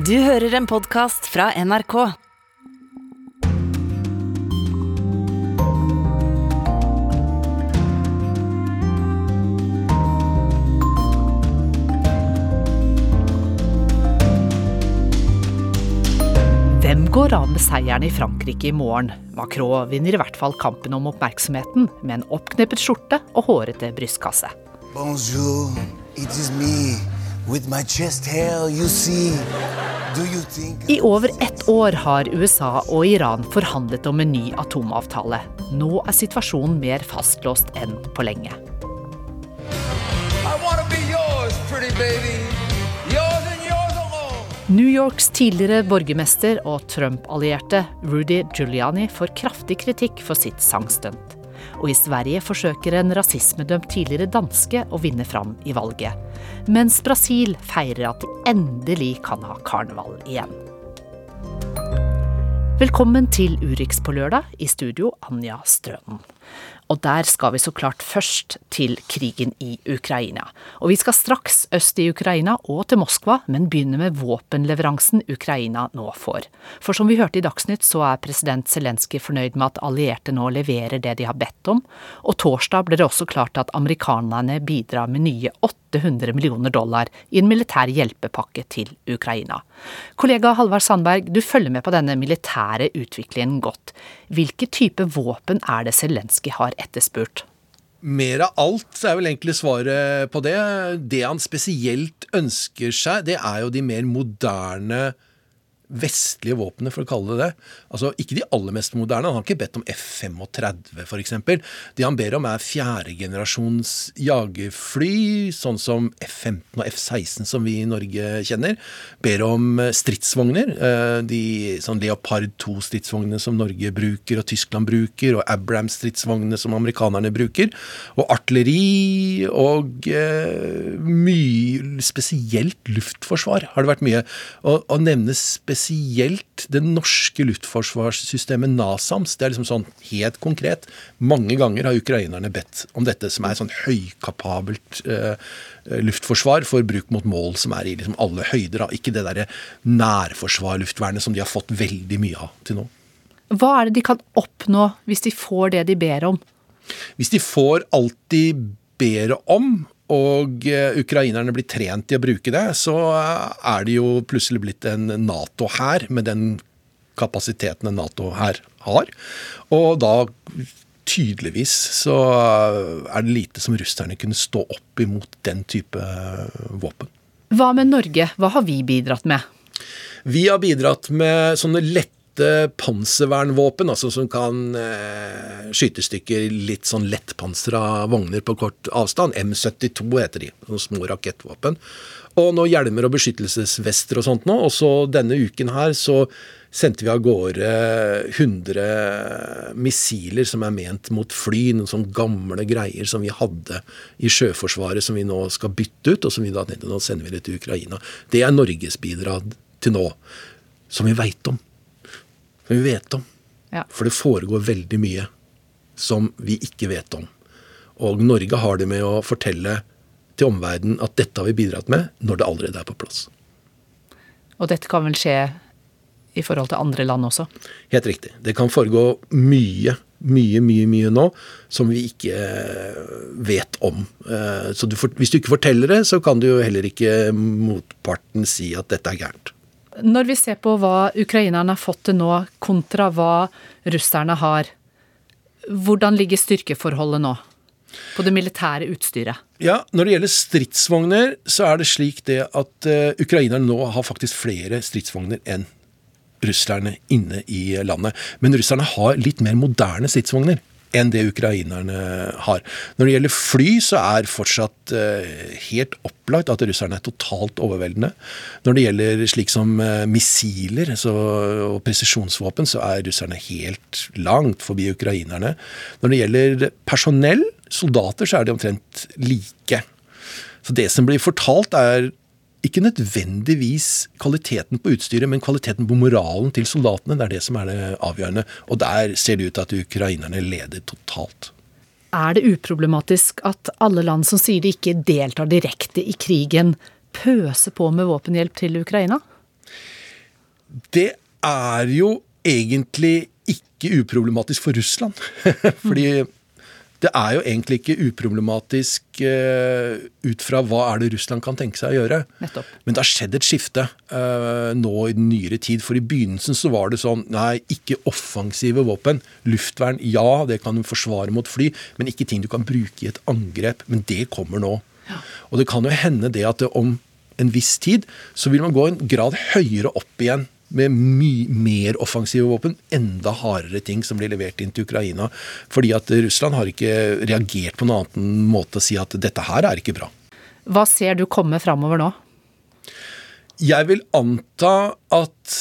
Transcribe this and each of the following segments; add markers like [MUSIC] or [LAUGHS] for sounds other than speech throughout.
Du hører en podkast fra NRK. Hvem går av med seieren i Frankrike i morgen? Macron vinner i hvert fall kampen om oppmerksomheten med en oppkneppet skjorte og hårete brystkasse. Bonjour, it is me with my chest hair, you see. I over ett år har USA og Iran forhandlet om en ny atomavtale. Nå er situasjonen mer fastlåst enn på lenge. Yours. Yours yours. New Yorks tidligere borgermester og Trump-allierte Rudy Giuliani får kraftig kritikk for sitt sangstunt. Og i Sverige forsøker en rasismedømt tidligere danske å vinne fram i valget. Mens Brasil feirer at de endelig kan ha karneval igjen. Velkommen til Urix på lørdag, i studio Anja Strønen. Og der skal vi så klart først til krigen i Ukraina. Og vi skal straks øst i Ukraina og til Moskva, men begynner med våpenleveransen Ukraina nå får. For som vi hørte i Dagsnytt, så er president Zelenskyj fornøyd med at allierte nå leverer det de har bedt om, og torsdag ble det også klart at amerikanerne bidrar med nye 800 millioner dollar i en militær hjelpepakke til Ukraina. Kollega Halvard Sandberg, du følger med på denne militære utviklingen godt. Hvilke type våpen er det Zelenskyj har etterspurt? Mer av alt er vel egentlig svaret på det. Det han spesielt ønsker seg, det er jo de mer moderne vestlige våpnene, for å kalle det det. Altså Ikke de aller mest moderne. Han har ikke bedt om F-35 f.eks. Det han ber om, er fjerdegenerasjons jagerfly, sånn som F-15 og F-16 som vi i Norge kjenner. Ber om stridsvogner. eh, De sånn Leopard 2-stridsvognene som Norge bruker og Tyskland bruker, og Abrams-stridsvognene som amerikanerne bruker. Og artilleri og eh, mye Spesielt luftforsvar har det vært mye. Å nevne spesielt det norske luftforsvarssystemet NASAMS. Det er liksom sånn helt konkret. Mange ganger har ukrainerne bedt om dette, som er sånn høykapabelt eh, luftforsvar for bruk mot mål som er i liksom alle høyder. da. Ikke det derre nærforsvarluftvernet som de har fått veldig mye av til nå. Hva er det de kan oppnå hvis de får det de ber om? Hvis de får alt de ber om, og eh, ukrainerne blir trent i å bruke det, så eh, er det jo plutselig blitt en Nato-hær med den kapasiteten en Nato-hær har. Og da tydeligvis så eh, er det lite som russerne kunne stå opp imot den type våpen. Hva med Norge, hva har vi bidratt med? Vi har bidratt med sånne lette panservernvåpen, altså som kan eh, skyte stykker litt sånn lettpansra vogner på kort avstand. M72 heter de, sånne små rakettvåpen. Og nå hjelmer og beskyttelsesvester og sånt nå. Og så denne uken her så sendte vi av gårde 100 missiler som er ment mot fly, noen sånne gamle greier som vi hadde i Sjøforsvaret som vi nå skal bytte ut, og som vi da nå sender vi det til Ukraina. Det er Norges bidrag til nå, som vi veit om. Som vi vet om. Ja. For det foregår veldig mye som vi ikke vet om. Og Norge har det med å fortelle til omverdenen at dette har vi bidratt med, når det allerede er på plass. Og dette kan vel skje i forhold til andre land også? Helt riktig. Det kan foregå mye, mye, mye mye nå som vi ikke eh, vet om. Eh, Så du, hvis du ikke forteller det, så kan du jo heller ikke motparten si at dette er gærent. Når vi ser på hva ukrainerne har fått til nå, kontra hva russerne har, hvordan ligger styrkeforholdet nå? På det militære utstyret? Ja, Når det gjelder stridsvogner, så er det slik det at uh, ukrainerne nå har faktisk flere stridsvogner enn russerne inne i landet. Men russerne har litt mer moderne stridsvogner enn det ukrainerne har. Når det gjelder fly, så er fortsatt eh, helt opplagt at russerne er totalt overveldende. Når det gjelder slik som eh, missiler så, og presisjonsvåpen, så er russerne helt langt forbi ukrainerne. Når det gjelder personell, soldater, så er de omtrent like. Så det som blir fortalt, er ikke nødvendigvis kvaliteten på utstyret, men kvaliteten på moralen til soldatene. Det er det som er det avgjørende. Og der ser det ut til at ukrainerne leder totalt. Er det uproblematisk at alle land som sier de ikke deltar direkte i krigen, pøser på med våpenhjelp til Ukraina? Det er jo egentlig ikke uproblematisk for Russland. [LAUGHS] Fordi det er jo egentlig ikke uproblematisk uh, ut fra hva er det Russland kan tenke seg å gjøre. Nettopp. Men det har skjedd et skifte uh, nå i den nyere tid. For i begynnelsen så var det sånn nei, ikke offensive våpen. Luftvern, ja, det kan du forsvare mot fly, men ikke ting du kan bruke i et angrep. Men det kommer nå. Ja. Og det kan jo hende det at det om en viss tid så vil man gå en grad høyere opp igjen med mye mer offensive våpen, enda hardere ting som blir levert inn til Ukraina. Fordi at Russland har ikke reagert på noen annen måte å si at dette her er ikke bra. Hva ser du komme framover nå? Jeg vil anta at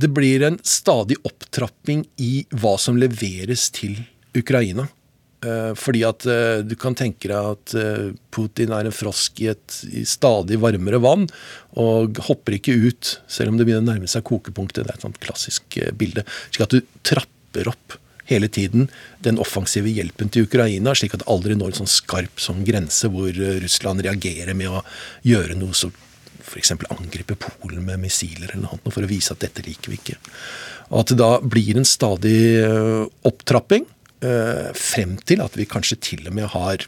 det blir en stadig opptrapping i hva som leveres til Ukraina. Eh, fordi at eh, du kan tenke deg at eh, Putin er en frosk i et stadig varmere vann, og hopper ikke ut selv om det begynner å nærme seg kokepunktet. Det er et sånt klassisk bilde. Slik at du trapper opp hele tiden den offensive hjelpen til Ukraina, slik at det aldri når en sånn skarp sånn grense hvor Russland reagerer med å gjøre noe som f.eks. angripe Polen med missiler eller noe for å vise at dette liker vi ikke. Og at det da blir en stadig opptrapping frem til at vi kanskje til og med har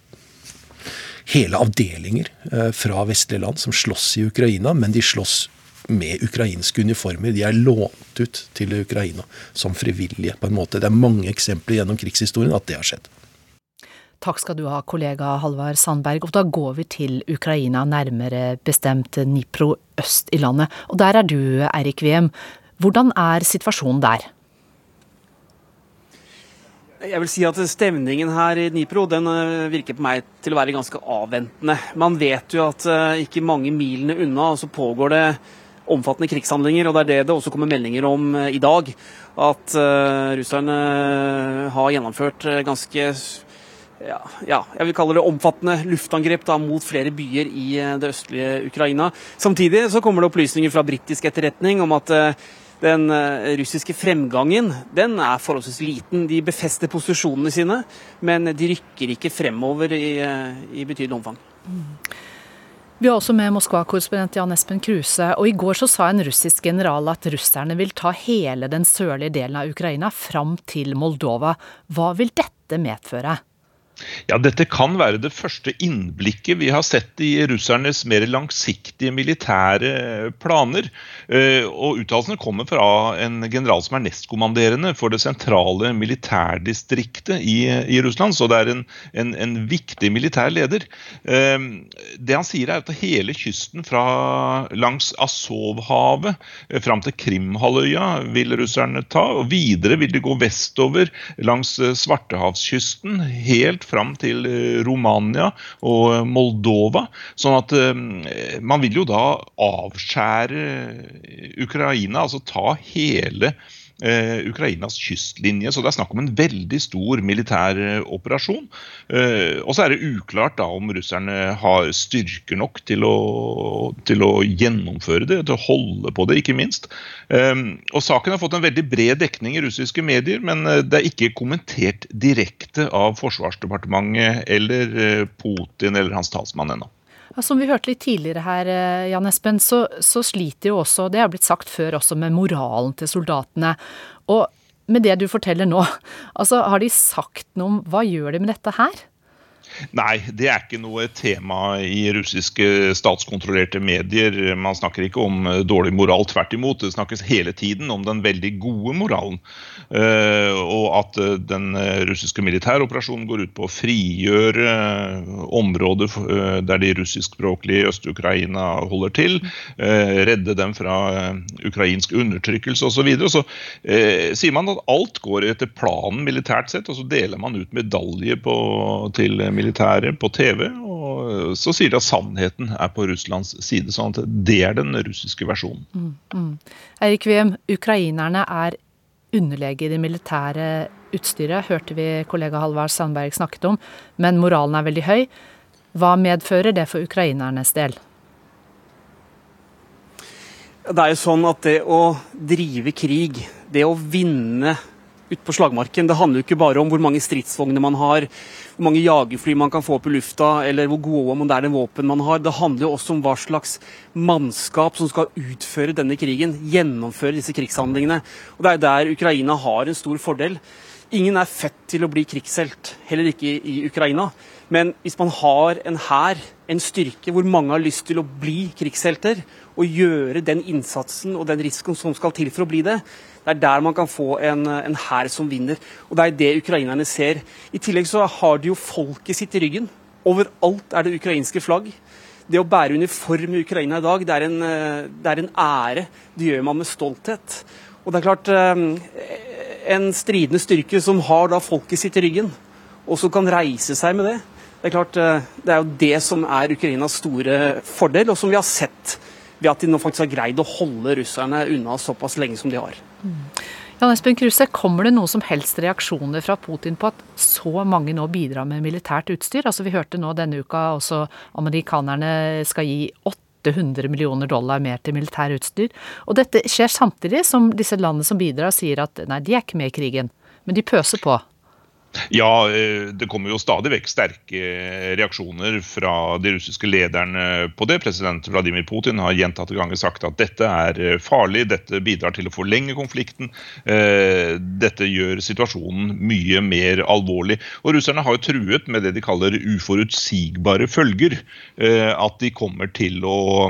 hele avdelinger eh, fra vestlige land som slåss i Ukraina, men de slåss med ukrainske uniformer. De er lånt ut til Ukraina som frivillige, på en måte. Det er mange eksempler gjennom krigshistorien at det har skjedd. Takk skal du ha, kollega Halvard Sandberg. Og da går vi til Ukraina, nærmere bestemt Nipro øst i landet. Og der er du, Eirik Wiem. Hvordan er situasjonen der? Jeg vil si at Stemningen her i Dnipro den eh, virker på meg til å være ganske avventende. Man vet jo at eh, ikke mange milene unna så pågår det omfattende krigshandlinger. og Det er det det også kommer meldinger om eh, i dag. At russerne har gjennomført ganske ja, ja, jeg vil kalle det omfattende luftangrep da, mot flere byer i det østlige Ukraina. Samtidig så kommer det opplysninger fra britisk etterretning om at den eh, russiske fremgangen den er forholdsvis liten. De befester posisjonene sine, men de rykker ikke fremover i, eh, i betydelig omfang. Vi har også med Moskva-korrespondent Jan Espen Kruse. Og i går så sa en russisk general at russerne vil ta hele den sørlige delen av Ukraina fram til Moldova. Hva vil dette medføre? Ja, Dette kan være det første innblikket vi har sett i russernes mer langsiktige militære planer. Eh, og Uttalelsene kommer fra en general som er nestkommanderende for det sentrale militærdistriktet i, i Russland. Så det er en, en, en, viktig militær leder. Eh, det han sier, er at hele kysten fra langs Asovhavet eh, fram til Krimhalvøya vil russerne ta. og Videre vil de gå vestover langs Svartehavskysten. helt fram til eh, Romania og Moldova. Sånn at eh, man vil jo da avskjære Ukraina, altså ta hele eh, Ukrainas kystlinje. Så det er snakk om en veldig stor militær eh, operasjon. Eh, og så er det uklart da om russerne har styrker nok til å, til å gjennomføre det, til å holde på det, ikke minst. Eh, og Saken har fått en veldig bred dekning i russiske medier, men eh, det er ikke kommentert direkte av Forsvarsdepartementet eller eh, Putin eller hans talsmann ennå. Som vi hørte litt tidligere her, eh, Jan Espen, så, så sliter jo også, det har blitt sagt før også, med moralen til soldatene. Og med det du forteller nå, [LAUGHS] altså har de sagt noe om hva gjør de med dette her? Nei, det er ikke noe tema i russiske statskontrollerte medier. Man snakker ikke om eh, dårlig moral, tvert imot. Det snakkes hele tiden om den veldig gode moralen. Eh, og at eh, den russiske militæroperasjonen går ut på å frigjøre områder der de russiskspråklige i Øst-Ukraina holder til. Redde dem fra ukrainsk undertrykkelse osv. Så, videre. så sier man at alt går etter planen militært sett, og så deler man ut medalje på, til militæret militære på TV, og så sier de at sannheten er på Russlands side. sånn at det er den russiske versjonen. Mm, mm. Eirik Wiem, ukrainerne er underlege i det militære utstyret, hørte vi kollega Halvard Sandberg snakket om, men moralen er veldig høy. Hva medfører det for ukrainernes del? Det er jo sånn at det å drive krig, det å vinne ute på slagmarken. Det handler jo ikke bare om hvor mange stridsvogner man har, hvor mange jagerfly man kan få opp i lufta, eller hvor gode og moderne våpen man har. Det handler jo også om hva slags mannskap som skal utføre denne krigen, gjennomføre disse krigshandlingene. Og Det er der Ukraina har en stor fordel. Ingen er født til å bli krigshelt, heller ikke i Ukraina. Men hvis man har en hær, en styrke hvor mange har lyst til å bli krigshelter, og gjøre den innsatsen og den risikoen som skal til for å bli det, det er der man kan få en, en hær som vinner. Og det er det ukrainerne ser. I tillegg så har de jo folket sitt i ryggen. Overalt er det ukrainske flagg. Det å bære uniform i Ukraina i dag, det er en, det er en ære. Det gjør man med stolthet. Og det er klart, eh, en stridende styrke som har da folket sitt i ryggen, og som kan reise seg med det, det er klart, eh, det er jo det som er Ukrainas store fordel, og som vi har sett ved at de nå faktisk har greid å holde russerne unna såpass lenge som de har. Jan Espen Kruse, Kommer det noen som helst reaksjoner fra Putin på at så mange nå bidrar med militært utstyr? Altså Vi hørte nå denne uka også amerikanerne skal gi 800 millioner dollar mer til militær utstyr. Og dette skjer samtidig som disse landene som bidrar sier at nei, de er ikke med i krigen, men de pøser på. Ja, eh, det kommer jo stadig vekk sterke reaksjoner fra de russiske lederne på det. President Vladimir Putin har gjentatte ganger sagt at dette er eh, farlig, dette bidrar til å forlenge konflikten. Eh, dette gjør situasjonen mye mer alvorlig. Og russerne har jo truet med det de kaller uforutsigbare følger. At de kommer til å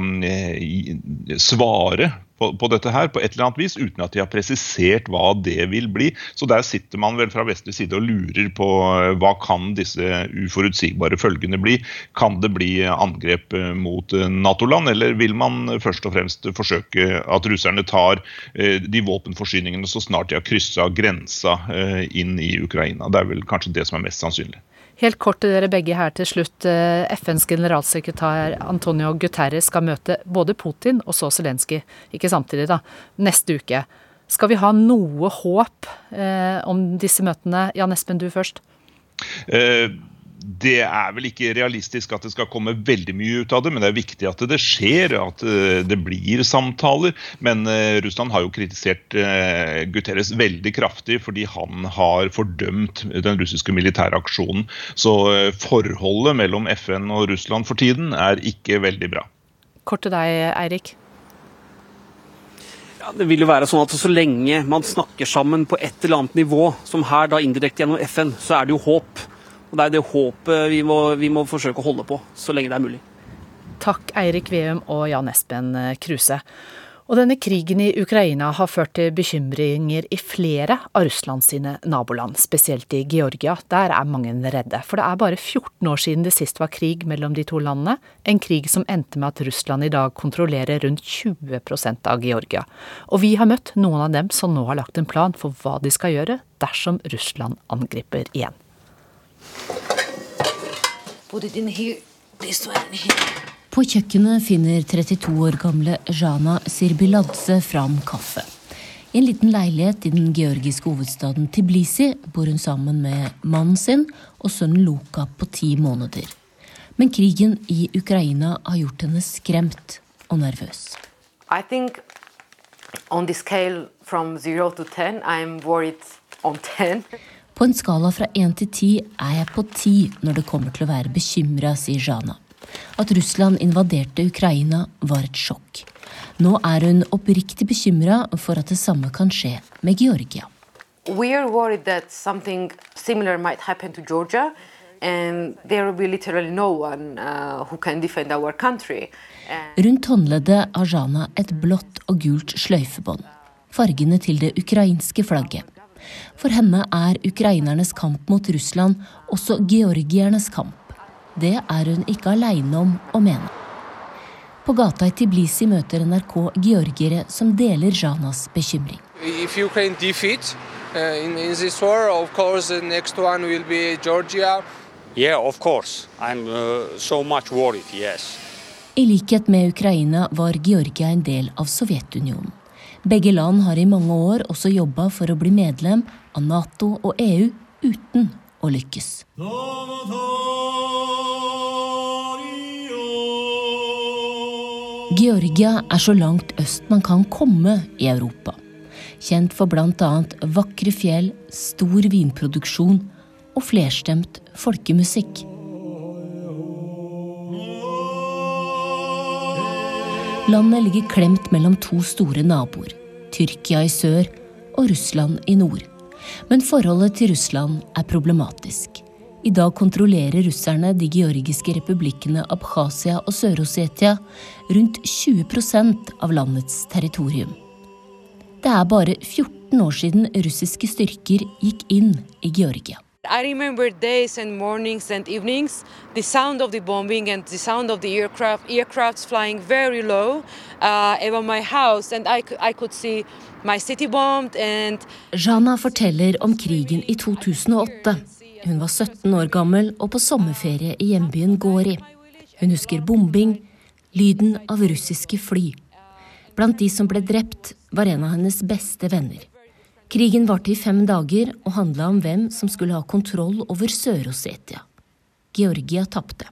svare på, på, dette her på et eller annet vis, uten at de har presisert hva det vil bli. Så der sitter man vel fra vestlig side og lurer på eh, hva kan disse uforutsigbare følgene bli. Kan det bli angrep eh, mot eh, Nato-land, eller vil man først og fremst forsøke at russerne tar de våpenforsyningene så snart de har kryssa grensa inn i Ukraina? Det er vel kanskje det som er mest sannsynlig. Helt kort til dere begge her til slutt. Eh, FNs generalsekretær Antonio Guterres skal møte både Putin og så Zelenskyj, ikke samtidig, da, neste uke. Skal vi ha noe håp eh, om disse møtene? Jan Espen, du først. Eh, det er vel ikke realistisk at det skal komme veldig mye ut av det, men det er viktig at det skjer, at eh, det blir samtaler. Men eh, Russland har jo kritisert eh, Guterres veldig kraftig fordi han har fordømt den russiske militære aksjonen. Så forholdet mellom FN og Russland for tiden er ikke veldig bra. Kort til deg, Eirik. Ja, det vil jo være sånn at Så lenge man snakker sammen på et eller annet nivå, som her da indirekte gjennom FN, så er det jo håp. Og Det er det håpet vi må, vi må forsøke å holde på, så lenge det er mulig. Takk Eirik Veum og Jan Espen Kruse. Og denne krigen i Ukraina har ført til bekymringer i flere av Russland sine naboland, spesielt i Georgia. Der er mange redde, for det er bare 14 år siden det sist var krig mellom de to landene. En krig som endte med at Russland i dag kontrollerer rundt 20% av Georgia. Og vi har møtt noen av dem som nå har lagt en plan for hva de skal gjøre dersom Russland angriper igjen. På kjøkkenet finner 32 år gamle Jana Sirbiladze fram kaffe. I en liten leilighet i den georgiske hovedstaden Tiblisi bor hun sammen med mannen sin og sønnen Luka på ti måneder. Men krigen i Ukraina har gjort henne skremt og nervøs. I think on the scale from zero to ten, I'm worried on ten. På en skala fra én til ti er jeg på ti når det kommer til å være bekymra, sier Jana. At Russland invaderte Ukraina var et sjokk. Nå er hun oppriktig bekymra for at det samme kan skje med Georgia. We are worried that something similar might happen to Georgia, and there will be literally no one uh, who can defend our country. Rundt håndleddet har Jana et blått og gult sløyfebånd, fargene til det ukrainske flagget. For henne er ukrainernes kamp mot Russland også georgiernes kamp. Det er hun ikke aleine om å mene. På gata i Tiblisi møter NRK georgiere som deler Janas bekymring. If Ukraine defeat uh, in, in this war, of course the next one will be Georgia. Yeah, of course. I'm uh, so much worried, yes. I likhet med Ukraina var Georgia en del av Sovjetunionen. Begge land har i mange år også jobba for å bli medlem av Nato og EU uten å lykkes. Georgia er så langt øst man kan komme i Europa. kjent for bl.a. vakre fjell, stor vinproduksjon og flerstemt folkemusikk. Landet ligger klemt mellom to store naboer, Tyrkia i sør og Russland i nord. Men forholdet til Russland er problematisk. I dag kontrollerer russerne de georgiske republikkene Abkhasia og Sør-Osetia rundt 20% av landets territorium. Det er bare 14 år siden russiske styrker gikk inn i Georgia. I remember days and mornings and evenings, the sound of the bombing and the sound of the aircraft, aircrafts flying very low uh, over my house, and I, I could see my city bombed and Jana forteller om krigen i 2008. Hun var 17 år gammel og på sommerferie i hjembyen Gori. Hun husker bombing, lyden av russiske fly. Blant de som ble drept, var en av hennes beste venner. Krigen varte i fem dager og handla om hvem som skulle ha kontroll over Sør-Ossetia. Georgia tapte.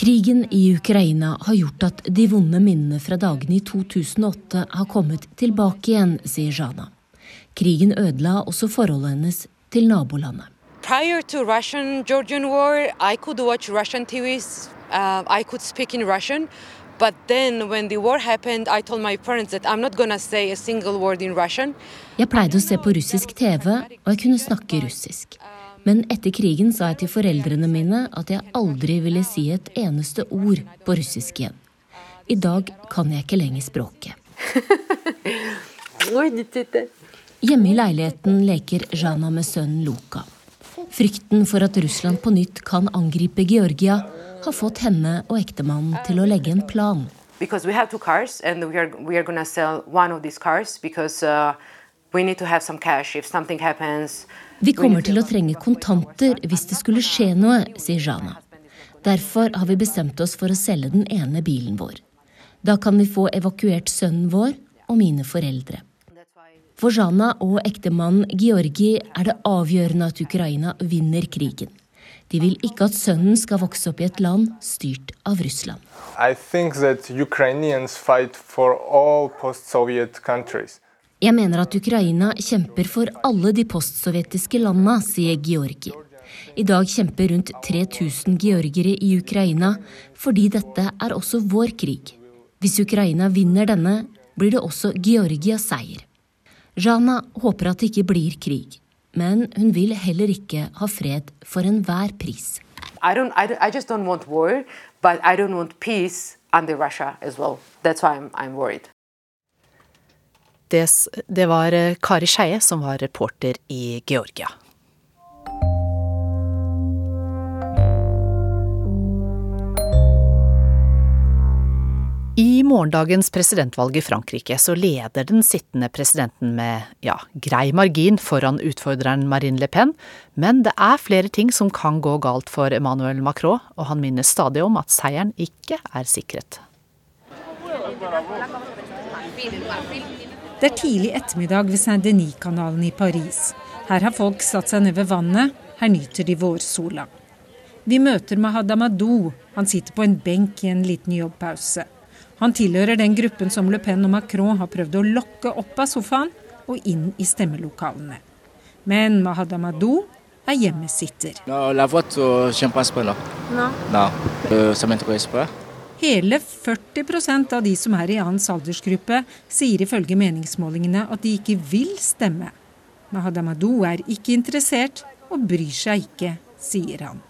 Krigen i Ukraina har gjort at de vonde minnene fra dagene i 2008 har kommet tilbake igjen, sier Jana. Krigen ødela også forholdet hennes til nabolandet. Prior to Russian Georgian war, I could watch Russian TVs. Uh, I could speak in Russian. But then when the war happened, I told my parents that I'm not gonna say a single word in Russian. Jeg pleide å se på russisk TV, og jeg kunne snakke russisk. Men etter krigen sa jeg til foreldrene mine at jeg aldri ville si et eneste ord på russisk igjen. I dag kan jeg ikke lenger språket. [LAUGHS] Hjemme i leiligheten leker Jana med sønnen Luka. Frykten for at Russland på nytt kan angripe Georgia, har fått henne og ektemannen til å legge en plan. Because we have two cars and we are, we are gonna sell one of these cars because uh, we need to have some cash if something happens. Vi kommer til å trenge kontanter hvis det skulle skje noe, sier Jana. Derfor har vi bestemt oss for å selge den ene bilen vår. Da kan vi få evakuert sønnen vår og mine foreldre. For Jana og ektemannen Georgi er det avgjørende at Ukraina vinner krigen. De vil ikke at sønnen skal vokse opp i et land styrt av Russland. Jeg mener at Ukraina kjemper for alle de postsovjetiske landene, sier Georgi. I dag kjemper rundt 3000 georgere i Ukraina fordi dette er også vår krig. Hvis Ukraina vinner denne, blir det også Georgias seier. Jana håper at det ikke blir krig, men hun vil heller ikke ha fred for enhver pris. I don't, I, don't- I just don't want war, but I don't want peace under Russia as well. That's why I'm, I'm worried. Det, det var eh, Kari Skeie som var reporter i Georgia. I morgendagens presidentvalg i Frankrike så leder den sittende presidenten med ja, grei margin foran utfordreren Marine Le Pen, men det er flere ting som kan gå galt for Emmanuel Macron, og han minner stadig om at seieren ikke er sikret. Det er tidlig ettermiddag ved Saint-Denis-kanalen i Paris. Her har folk satt seg ned ved vannet. Her nyter de vårsola. Vi møter Mahadamadou, Han sitter på en benk i en liten jobbpause. Han tilhører den gruppen som Le Pen og Macron har prøvd å lokke opp av sofaen og inn i stemmelokalene. Men Mahad Amadou er hjemmesitter. Non, la vote, euh, euh, ça m'intéresse pas. Hele 40% av de som er i hans aldersgruppe, sier ifølge meningsmålingene at de ikke vil stemme. Mahad Amadou er ikke interessert og bryr seg ikke, sier han.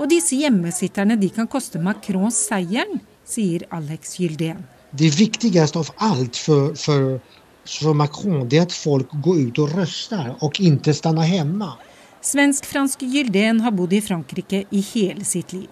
Og disse hjemmesitterne de kan koste Macron seieren, sier Alex Gyldén. Det viktigste av alt for, for, for Macron det at att folk går ut og røster, og ikke stanner hjemme. Svensk-fransk Gyldén har bodd i Frankrike i hele sitt liv.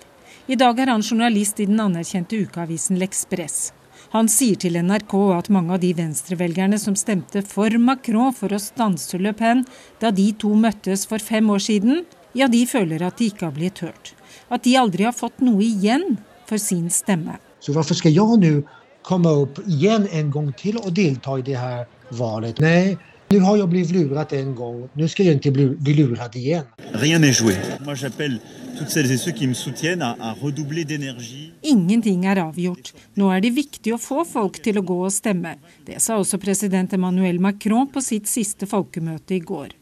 I dag er han journalist i den anerkjente ukeavisen L'Express. Han sier til NRK at mange av de venstrevelgerne som stemte for Macron for å stanse Le Pen da de to møttes for fem år siden, ja, de føler at de ikke har blitt hørt. At de aldri har fått noe igjen for sin stemme. Så varför ska jag nu komma upp igen en gång till och delta i det här valet? Nej, nu har jag blivit lurad en gång, nu ska jag inte bli, bli lurad igen. Rien n'est joué. Moi j'appelle toutes celles et ceux qui me soutiennent à, à redoubler d'énergie. Ingenting er avgjort. Nå er det viktig å få folk til å gå og stemme. Det sa også president Emmanuel Macron på sitt siste folkemøte i går.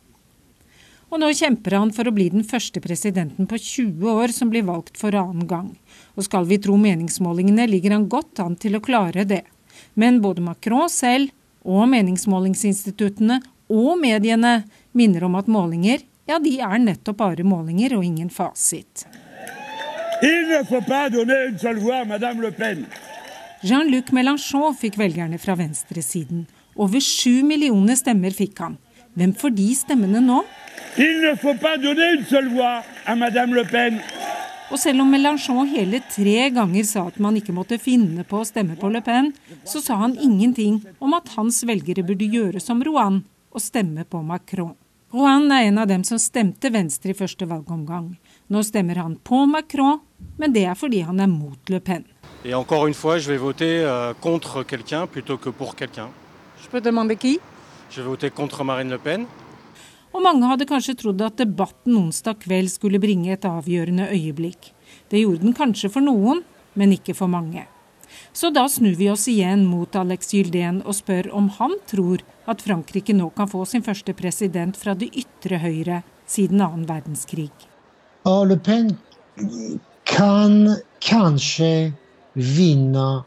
Og nå kjemper han for å bli den første presidenten på 20 år som blir valgt for annen gang. Og skal vi tro meningsmålingene, ligger han godt an til å klare det. Men både Macron selv og meningsmålingsinstituttene og mediene minner om at målinger, ja, de er nettopp bare målinger og ingen fasit. Jean-Luc Mélenchon fikk velgerne fra venstresiden. Over sju millioner stemmer fikk han. Hvem får de stemmene nå? Il ne faut pas donner une seule voix à Madame Le Pen. Og selv om Mélenchon hele tre ganger sa at man ikke måtte finne på å stemme på Le Pen, så sa han ingenting om at hans velgere burde gjøre som Rouen og stemme på Macron. Rouen er en av dem som stemte Venstre i første valgomgang. Nå stemmer han på Macron, men det er fordi han er mot Le Pen. Et encore une fois, je vais voter euh, contre quelqu'un plutôt que pour quelqu'un. Je peux demander qui? Je vais voter contre Marine Le Pen. Og mange hadde kanskje trodd at debatten onsdag kveld skulle bringe et avgjørende øyeblikk. Det gjorde den kanskje for noen, men ikke for mange. Så da snur vi oss igjen mot Alex Gylden og spør om han tror at Frankrike nå kan få sin første president fra det ytre høyre siden annen verdenskrig. Ja, Le Pen kan kanskje vinne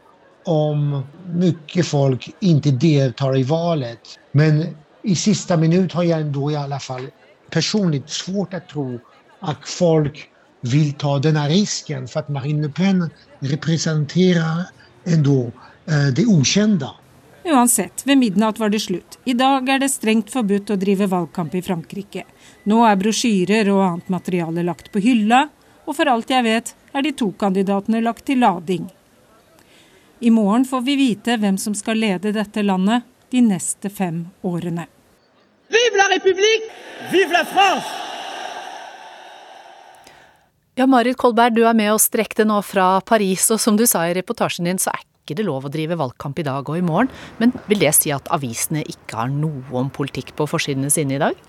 om mye folk ikke deltar i valet. Men i sista minut har jag ändå i alla fall personligt svårt att tro att folk vill ta denne risken för att Marine Le Pen representerar ändå eh, det okända. Uansett, ved midnatt var det slutt. I dag er det strengt forbudt å drive valgkamp i Frankrike. Nå er brosjyrer og annet materiale lagt på hylla, og for alt jeg vet er de to kandidatene lagt til lading. I morgen får vi vite hvem som skal lede dette landet de neste fem årene. Vive la République! Vive la France! Ja, Marit Kolberg, du er med oss direkte nå fra Paris, og som du sa i reportasjen din, så er ikke det lov å drive valgkamp i dag og i morgen. Men vil det si at avisene ikke har noe om politikk på forsidene sine i dag?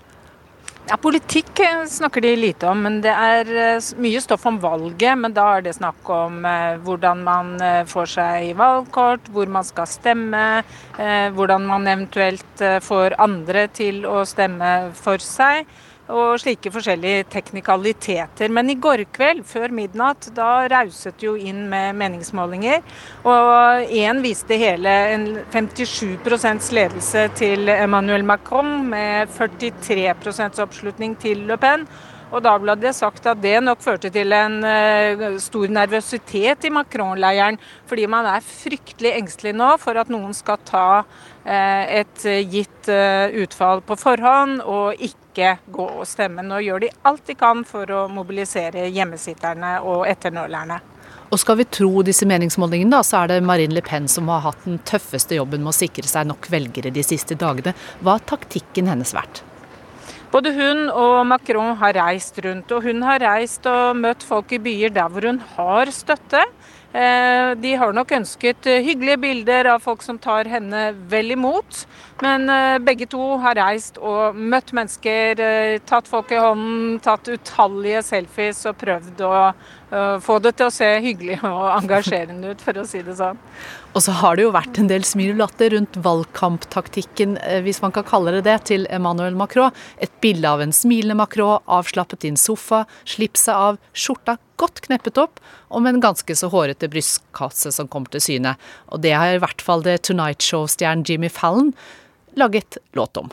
Ja, Politikk eh, snakker de lite om, men det er eh, mye stoff om valget. Men da er det snakk om eh, hvordan man får seg valgkort, hvor man skal stemme, hvordan man eventuelt får andre til å stemme for seg. Og slike forskjellige teknikaliteter. Men i går kveld, før midnatt, da rauset jo inn med meningsmålinger. Og én viste hele en 57 ledelse til Emmanuel Macron, med 43 oppslutning til Le Pen. Og da ble det sagt at det nok førte til en eh, stor nervøsitet i Macron-leiren. Fordi man er fryktelig engstelig nå for at noen skal ta eh, et gitt eh, utfall på forhånd og ikke gå og stemme. Nå gjør de alt de kan for å mobilisere hjemmesitterne og etternølerne. Og skal vi tro disse meningsmålingene, da, så er det Marine Le Pen som har hatt den tøffeste jobben med å sikre seg nok velgere de siste dagene. Hva har taktikken hennes vært? Både hun og Macron har reist rundt, og hun har reist og møtt folk i byer der hvor hun har støtte. Eh, De har nok ønsket hyggelige bilder av folk som tar henne vel imot. Men eh, begge to har reist og møtt mennesker, eh, tatt folk i hånden, tatt utallige selfies og prøvd å eh, få det til å se hyggelig [LAUGHS] og engasjerende ut, for å si det sånn. Og så har det jo vært en del smil og latter rundt valgkamptaktikken, hvis man kan kalle det det, til Emmanuel Macron. Et bilde av en smilende Macron, avslappet i en sofa, slipset av, skjorta godt kneppet opp, og med en ganske så hårete brystkasse som kommer til syne. Og det har i hvert fall det Tonight Show-stjernen Jimmy Fallon laget låt om.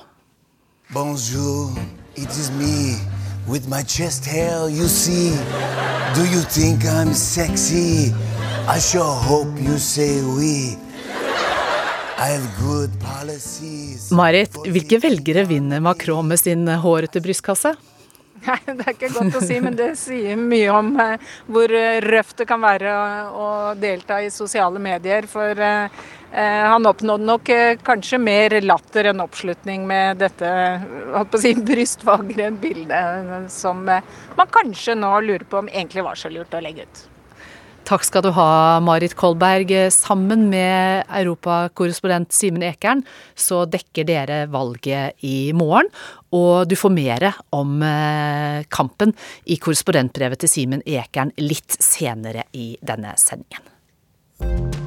Bonjour, it is me with my chest hair, you see. Do you think I'm sexy? I sure hope you say we. I have good policies. Marit, hvilke velgere vinner Macron med sin hårete brystkasse? [LAUGHS] Nei, Det er ikke godt å si, men det sier mye om eh, hvor eh, røft det kan være å, delta i sosiale medier. For eh, eh, han oppnådde nok eh, kanskje mer latter enn oppslutning med dette holdt si, [LAUGHS] brystvagre bildet som eh, man kanskje nå lurer på om egentlig var så lurt å legge ut. Takk skal du ha, Marit Kolberg. Sammen med europakorrespondent Simen Ekern så dekker dere valget i morgen. Og du får mer om eh, kampen i korrespondentbrevet til Simen Ekern litt senere i denne sendingen.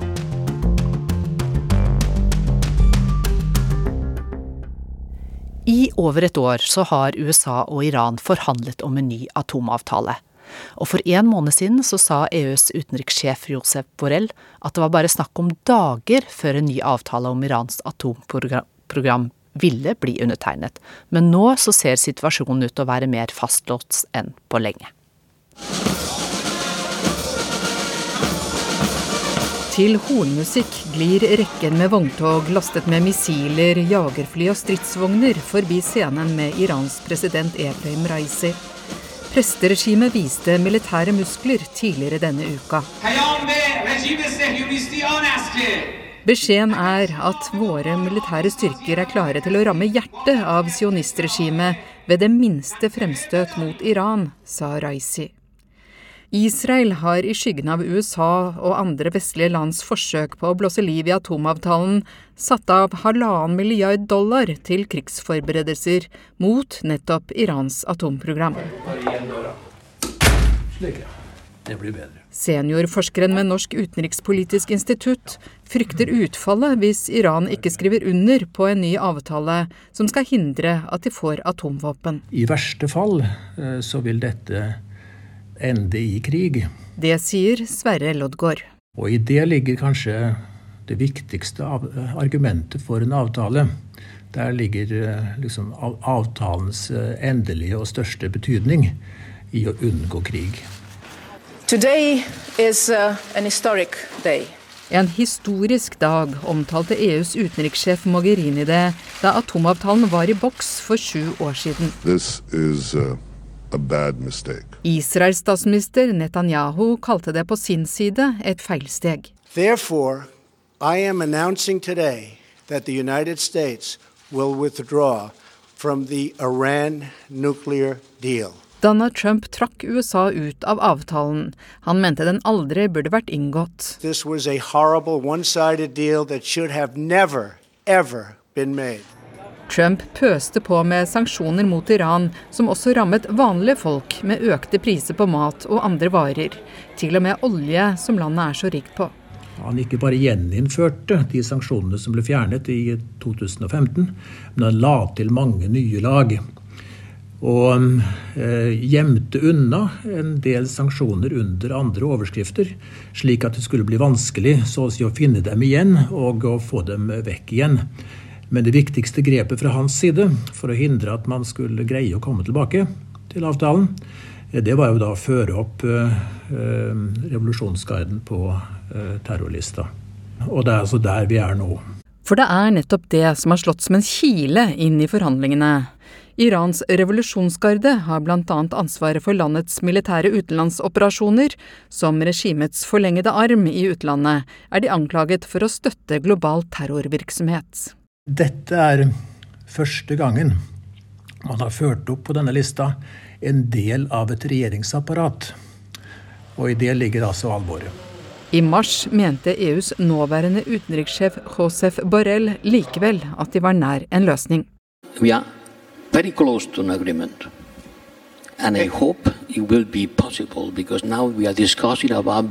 I over et år så har USA og Iran forhandlet om en ny atomavtale. Og for en måned siden så sa EUs utenrikssjef Josef Borrell at det var bare snakk om dager før en ny avtale om Irans atomprogram ville bli undertegnet. Men nå så ser situasjonen ut til å være mer fastlåst enn på lenge. Til hornmusikk glir rekken med vogntog lastet med missiler, jagerfly og stridsvogner forbi scenen med Irans president Ebrahim Raisi. Presteregimet viste militære muskler tidligere denne uka. Beskjeden er at våre militære styrker er klare til å ramme hjertet av sionistregimet ved det minste fremstøt mot Iran, sa Raisi. Israel har i skyggen av USA og andre vestlige lands forsøk på å blåse liv i atomavtalen satt av halvannen milliard dollar til krigsforberedelser mot nettopp Irans atomprogram. Seniorforskeren ved Norsk utenrikspolitisk institutt frykter utfallet hvis Iran ikke skriver under på en ny avtale som skal hindre at de får atomvåpen. I verste fall eh, så vil dette ende i krig. Det sier Sverre Loddgaard. Og i det ligger kanskje det viktigste argumentet for en avtale. Der ligger eh, liksom avtalens eh, endelige og største betydning i å unngå krig. Today is an historic day. En historisk dag omtalte EUs utenrikssjef Mogherini det da atomavtalen var i boks for sju år siden. This is, uh Israels statsminister Netanyahu kalte det på sin side et feilsteg. Therefore, I am announcing today that the United States will withdraw from the Iran nuclear deal. Donald Trump trakk USA ut av avtalen. Han mente den aldri burde vært inngått. This was a horrible one-sided deal that should have never, ever been made. Trump pøste på med sanksjoner mot Iran, som også rammet vanlige folk med økte priser på mat og andre varer. Til og med olje, som landet er så rikt på. Han ikke bare gjeninnførte de sanksjonene som ble fjernet i 2015, men han la til mange nye lag. Og eh, gjemte unna en del sanksjoner under andre overskrifter, slik at det skulle bli vanskelig så å si å finne dem igjen og å få dem vekk igjen. Men det viktigste grepet fra hans side for å hindre at man skulle greie å komme tilbake til avtalen, eh, det var jo da å føre opp eh, eh, revolusjonsgarden på terrorlista. Og det er altså der vi er nå. For det er nettopp det som har slått som en kile inn i forhandlingene. Irans revolusjonsgarde har bl.a. ansvaret for landets militære utenlandsoperasjoner. Som regimets forlengede arm i utlandet er de anklaget for å støtte global terrorvirksomhet. Dette er første gangen man har ført opp på denne lista en del av et regjeringsapparat. Og i det ligger altså alvoret. I mars mente EUs nåværende utenrikssjef Josef Borrell likevel at de var nær en løsning. We are very close to an agreement. And I hope it will be possible because now we are discussing about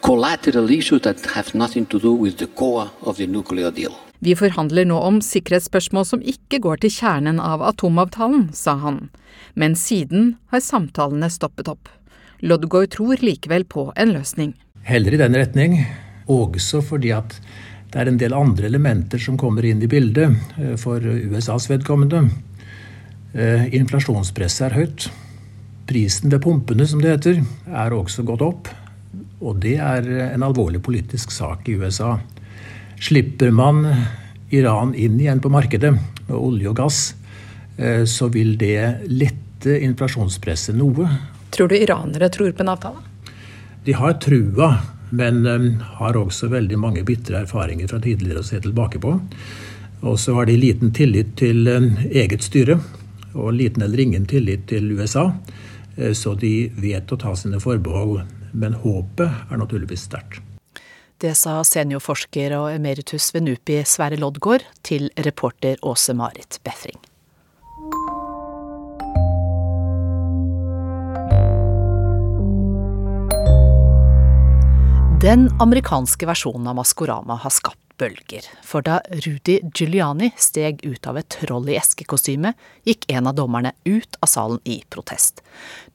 collateral issues that have nothing to do with the core of the nuclear deal. Vi forhandler nå om sikkerhetsspørsmål som ikke går til kjernen av atomavtalen, sa han. Men siden har samtalene stoppet opp. Lodgaard tror likevel på en løsning. Heller i den retning, også fordi at det er en del andre elementer som kommer inn i bildet eh, for USAs vedkommende. Eh, inflasjonspresset er høyt. Prisen ved pumpene, som det heter, er også gått opp. Og det er en alvorlig politisk sak i USA. Slipper man Iran inn igjen på markedet med olje og gass, eh, så vil det lette inflasjonspresset noe. Tror du iranere tror på en avtale? De har trua, men eh, har også veldig mange bitre erfaringer fra tidligere å se tilbake på. Og så har de liten tillit til eh, eget styre, og liten eller ingen tillit til USA. Så de vet å ta sine forbehold men håpet er naturligvis sterkt. Det sa seniorforsker og emeritus ved NUPI Sverre Loddgaard til reporter Åse Marit Befring. Den amerikanske versjonen av Maskorama har skapt bølger. For da Rudy Giuliani steg ut av et troll i eskekostyme, gikk en av dommerne ut av salen i protest.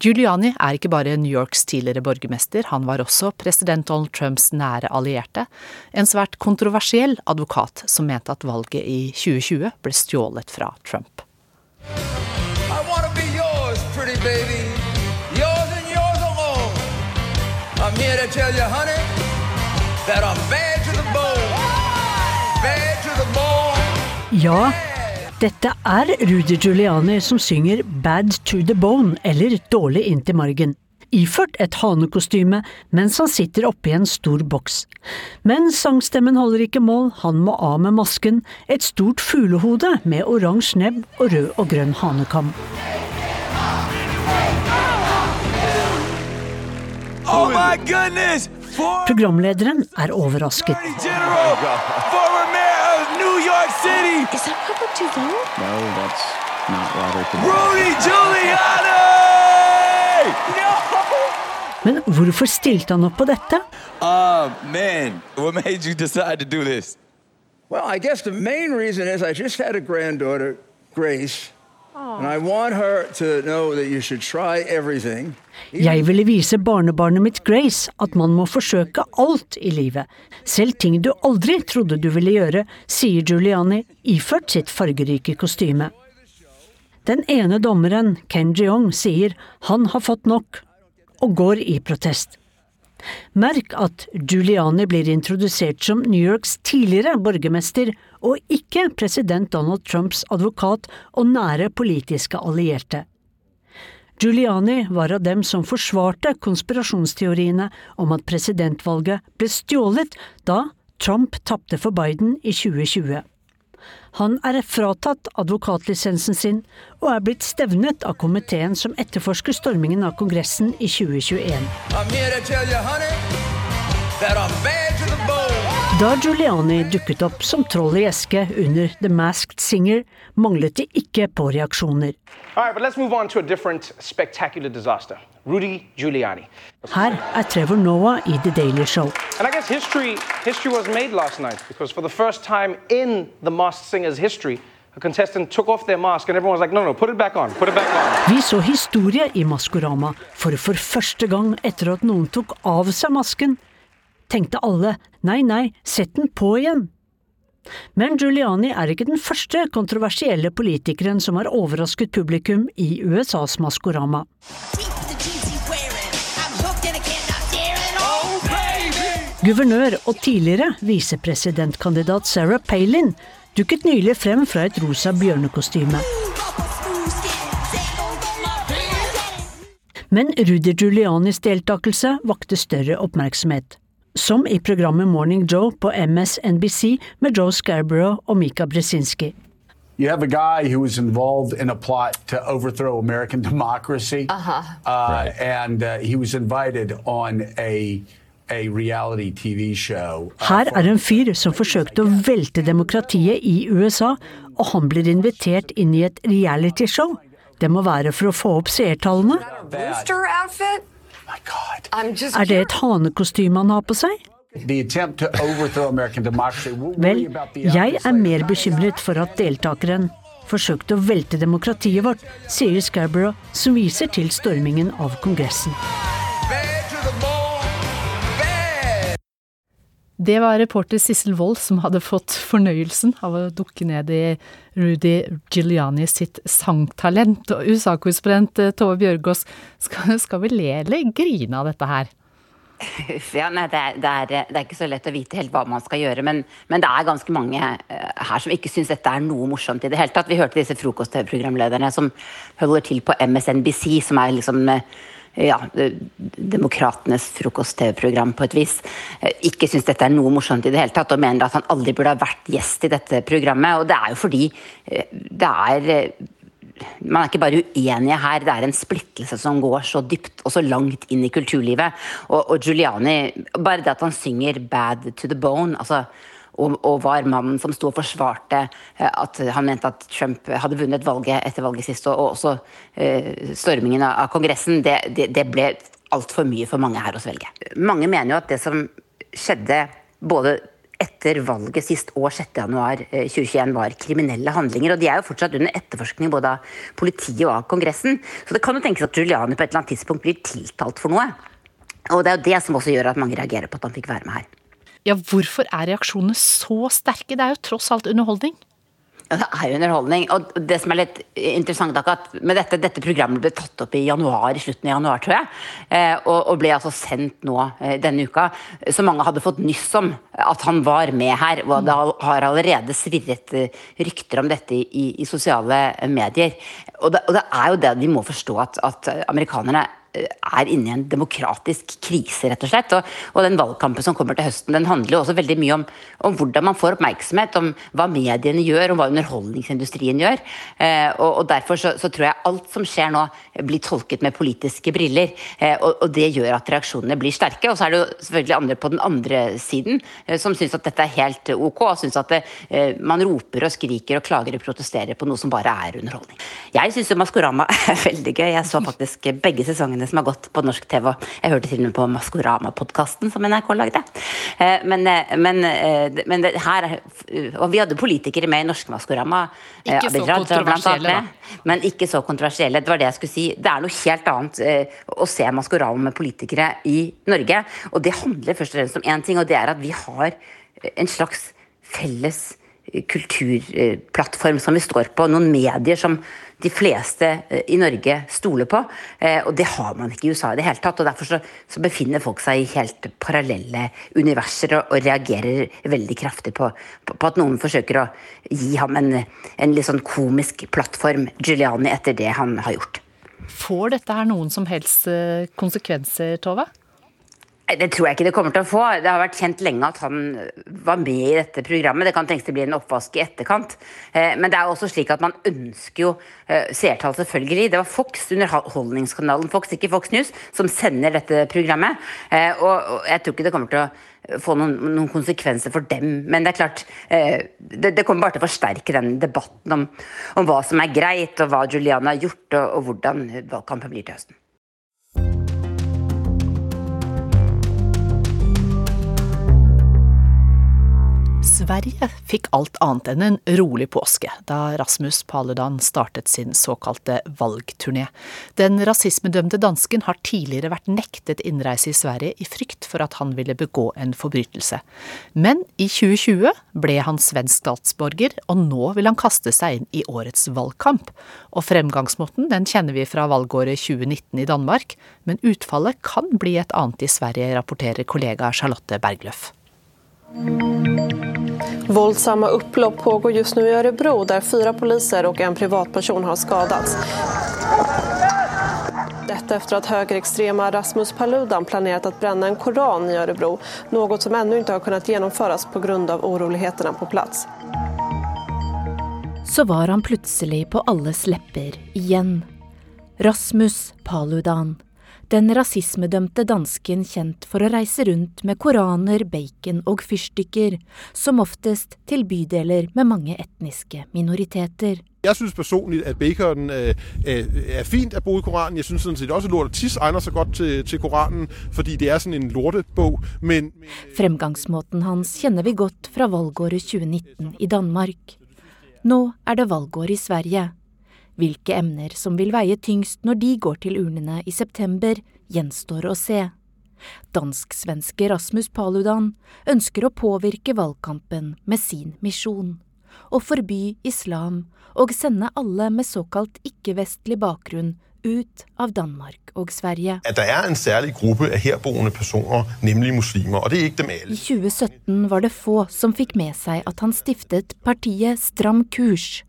Giuliani er ikke bare New Yorks tidligere borgermester, han var også president Donald Trumps nære allierte. En svært kontroversiell advokat som mente at valget i 2020 ble stjålet fra Trump. I want to be yours, pretty baby. Yours and yours alone. I'm here to tell you, honey, Ja, dette er Rudy Giuliani som synger Bad to the bone, eller Dårlig inntil margen. Iført et hanekostyme mens han sitter oppi en stor boks. Men sangstemmen holder ikke mål, han må av med masken, et stort fuglehode med oransje nebb og rød og grønn hanekam. Oh Programlederen er overrasket. York City, Is that Robert Duvall? No, that's not Robert Duvall. Rudy Giuliani! No! Men hvorfor stilte han opp på dette? Uh, man, what made you decide to do this? Well, I guess the main reason is I just had a granddaughter, Grace, and I want her to know that you should try everything. Jeg ville vise barnebarnet mitt Grace at man må forsøke alt i livet, selv ting du aldri trodde du ville gjøre, sier Giuliani, iført sitt fargerike kostyme. Den ene dommeren, Ken Jeong, sier han har fått nok, og går i protest. Merk at Giuliani blir introdusert som New Yorks tidligere borgermester, og ikke president Donald Trumps advokat og nære politiske allierte. Giuliani var av dem som forsvarte konspirasjonsteoriene om at presidentvalget ble stjålet da Trump tapte for Biden i 2020. Han er fratatt advokatlisensen sin, og er blitt stevnet av komiteen som etterforsker stormingen av Kongressen i 2021. I'm here to tell you, honey, that I'm bad to the bone. Da Giuliani dukket opp som troll i eske under The Masked Singer, manglet de ikke på reaksjoner. All right, Rudy Giuliani. Her er Trevor Noah i The Daily Show. And I guess history history was made last night because for the first time in the Masked Singer's history, a contestant took off their mask and everyone was like, no, no, put it back on, put it back on. Vi så historie i Maskorama, for for første gang etter at noen tok av seg masken, tenkte alle nei, nei, sett den på igjen. Men Giuliani er ikke den første kontroversielle politikeren som har overrasket publikum i USAs Maskorama. Guvernør og tidligere visepresidentkandidat Sarah Palin dukket nylig frem fra et rosa bjørnekostyme. Men Rudy Giulianis deltakelse vakte større oppmerksomhet. Som i programmet Morning Joe på MSNBC med Joe Scarborough og Mika Brzezinski. You have a guy who was involved in a plot to overthrow American democracy, Uh-huh. uh, and uh, he was invited on a a reality TV show. Her er en fyr som forsøkte å velte demokratiet i USA, og han blir invitert inn i et realityshow. Det må være for å få opp seertallene. Er det et hanekostyme han har på seg? The attempt to overthrow American democracy. We'll Vel, the jeg er mer bekymret for at deltakeren forsøkte å velte demokratiet vårt, sier Scarborough, som viser til stormingen av Kongressen. Det var reporter Sissel Wold som hadde fått fornøyelsen av å dukke ned i Rudy Giuliani sitt sangtalent. Og USA-korrespondent eh, Tove Bjørgaas, skal, skal vi le eller grine av dette her? Ja, nei, det, er, det, er, det er ikke så lett å vite helt hva man skal gjøre. Men, men det er ganske mange eh, her som ikke syns dette er noe morsomt i det hele tatt. Vi hørte disse frokost-TV-programlederne som holder til på MSNBC, som er liksom eh, ja, demokratenes frokost-TV-program på et vis, eh, ikke syns dette er noe morsomt i det hele tatt, og mener at han aldri burde ha vært gjest i dette programmet. Og det er jo fordi eh, det er eh, man er ikke bare uenige her, det er en splittelse som går så dypt og så langt inn i kulturlivet. Og, og Giuliani, bare det at han synger 'Bad to the Bone', altså og, og, var mannen som sto og forsvarte eh, at han mente at Trump hadde vunnet valget etter valget sist, og, og også uh, stormingen av Kongressen, det, det, det ble altfor mye for mange her å svelge. Mange mener jo at det som skjedde både etter valget sist og 6.1.2021 eh, var kriminelle handlinger. Og de er jo fortsatt under etterforskning både av politiet og av Kongressen. Så det kan jo tenkes at Giuliani på et eller annet tidspunkt blir tiltalt for noe. Og det er jo det som også gjør at mange reagerer på at han fikk være med her. Ja, hvorfor er reaksjonene så sterke? Det er jo tross alt underholdning. Ja, det er jo underholdning. Og det som er litt interessant, er at med dette, dette programmet ble tatt opp i januar, slutten av januar, tror jeg. Eh, og, og, ble altså sendt nå eh, denne uka. Så mange hadde fått nyss om at han var med her. Og det har allerede svirret eh, rykter om dette i, i sosiale medier. Og det, og det, er jo det vi må forstå, at, at amerikanerne er inne i en demokratisk krise, rett og slett. Og, og, den valgkampen som kommer til høsten, den handler jo også veldig mye om, om, hvordan man får oppmerksomhet, om hva mediene gjør, om hva underholdningsindustrien gjør. Eh, og, og, Derfor så, så, tror jeg alt som skjer nå, blir tolket med politiske briller. Eh, og, og, det gjør at reaksjonene blir sterke. Og så er det jo selvfølgelig andre på den andre siden eh, som syns at dette er helt ok, og syns at det, eh, man roper og skriker og klager og protesterer på noe som bare er underholdning. Jeg syns jo Maskorama [LAUGHS] er veldig gøy. Jeg så faktisk begge sesongene sesongene som har gått på norsk TV. Jeg hørte til og med på Maskorama-podkasten som NRK lagde. Eh, men, eh, men, eh, men her Og vi hadde politikere med i norske Maskorama. Ikke så kontroversielle, da. Men ikke så kontroversielle. Det var det jeg skulle si. Det er noe helt annet å se Maskorama med politikere i Norge. Og det handler først og fremst om én ting, og det er at vi har en slags felles kulturplattform som vi står på. Noen medier som de fleste eh, i Norge stoler på. Eh, og det har man ikke i USA i det hele tatt. og Derfor så, så befinner folk seg i helt parallelle universer og, og reagerer veldig kraftig på, på, at noen forsøker å gi ham en, en litt sånn komisk plattform, Giuliani, etter det han har gjort. Får dette her noen som helst eh, konsekvenser, Tove? Det tror jeg ikke det kommer til å få. Det har vært kjent lenge at han var med i dette programmet. Det kan tenkes det blir en oppvask i etterkant. Eh, men det er også slik at man ønsker jo eh, seertall, selvfølgelig. Det var Fox, underholdningskanalen Fox, ikke Fox News, som sender dette programmet. Eh, og jeg tror ikke det kommer til å få noen, noen konsekvenser for dem. Men det er klart, det, det, kommer bare til å forsterke den debatten om, om, hva som er greit, og hva Juliana har gjort, og, og hvordan valgkampen blir til høsten. Sverige fikk alt annet enn en rolig påske da Rasmus Paludan startet sin såkalte valgturné. Den rasismedømte dansken har tidligere vært nektet innreise i Sverige i frykt for at han ville begå en forbrytelse. Men i 2020 ble han svensk statsborger, og nå vil han kaste seg inn i årets valgkamp. Og fremgangsmåten den kjenner vi fra valgåret 2019 i Danmark, men utfallet kan bli et annet i Sverige, rapporterer kollega Charlotte Bergløff. Våldsamma upplopp pågår just nu i Örebro där fyra poliser och en privatperson har skadats. Detta efter att högerextrema Rasmus Paludan planerat att bränna en koran i Örebro, något som ännu inte har kunnat genomföras på grund av oroligheterna på plats. Så var han plutselig på alles lepper igjen. Rasmus Paludan den rasismedømte dansken kjent for å reise rundt med koraner, bacon og fyrstikker, som oftest til bydeler med mange etniske minoriteter. Jeg syns personlig at bacon øh, er fint at bo i Koranen. Jeg syns også lort og tiss egner seg godt til, til, Koranen, fordi det er sånn en lortebok. Men, men Fremgangsmåten hans kjenner vi godt fra valgåret 2019 i Danmark. Nå er det valgår i Sverige. Hvilke emner som vil veie tyngst når de går til urnene i september, gjenstår å se. Dansk-svenske Rasmus Paludan ønsker å påvirke valgkampen med sin misjon. Å forby islam og sende alle med såkalt ikke-vestlig bakgrunn ut av Danmark og Sverige. At det er en særlig gruppe av herboende personer, nemlig muslimer, og det er ikke dem alle. I 2017 var det få som fikk med seg at han stiftet partiet Stram kurs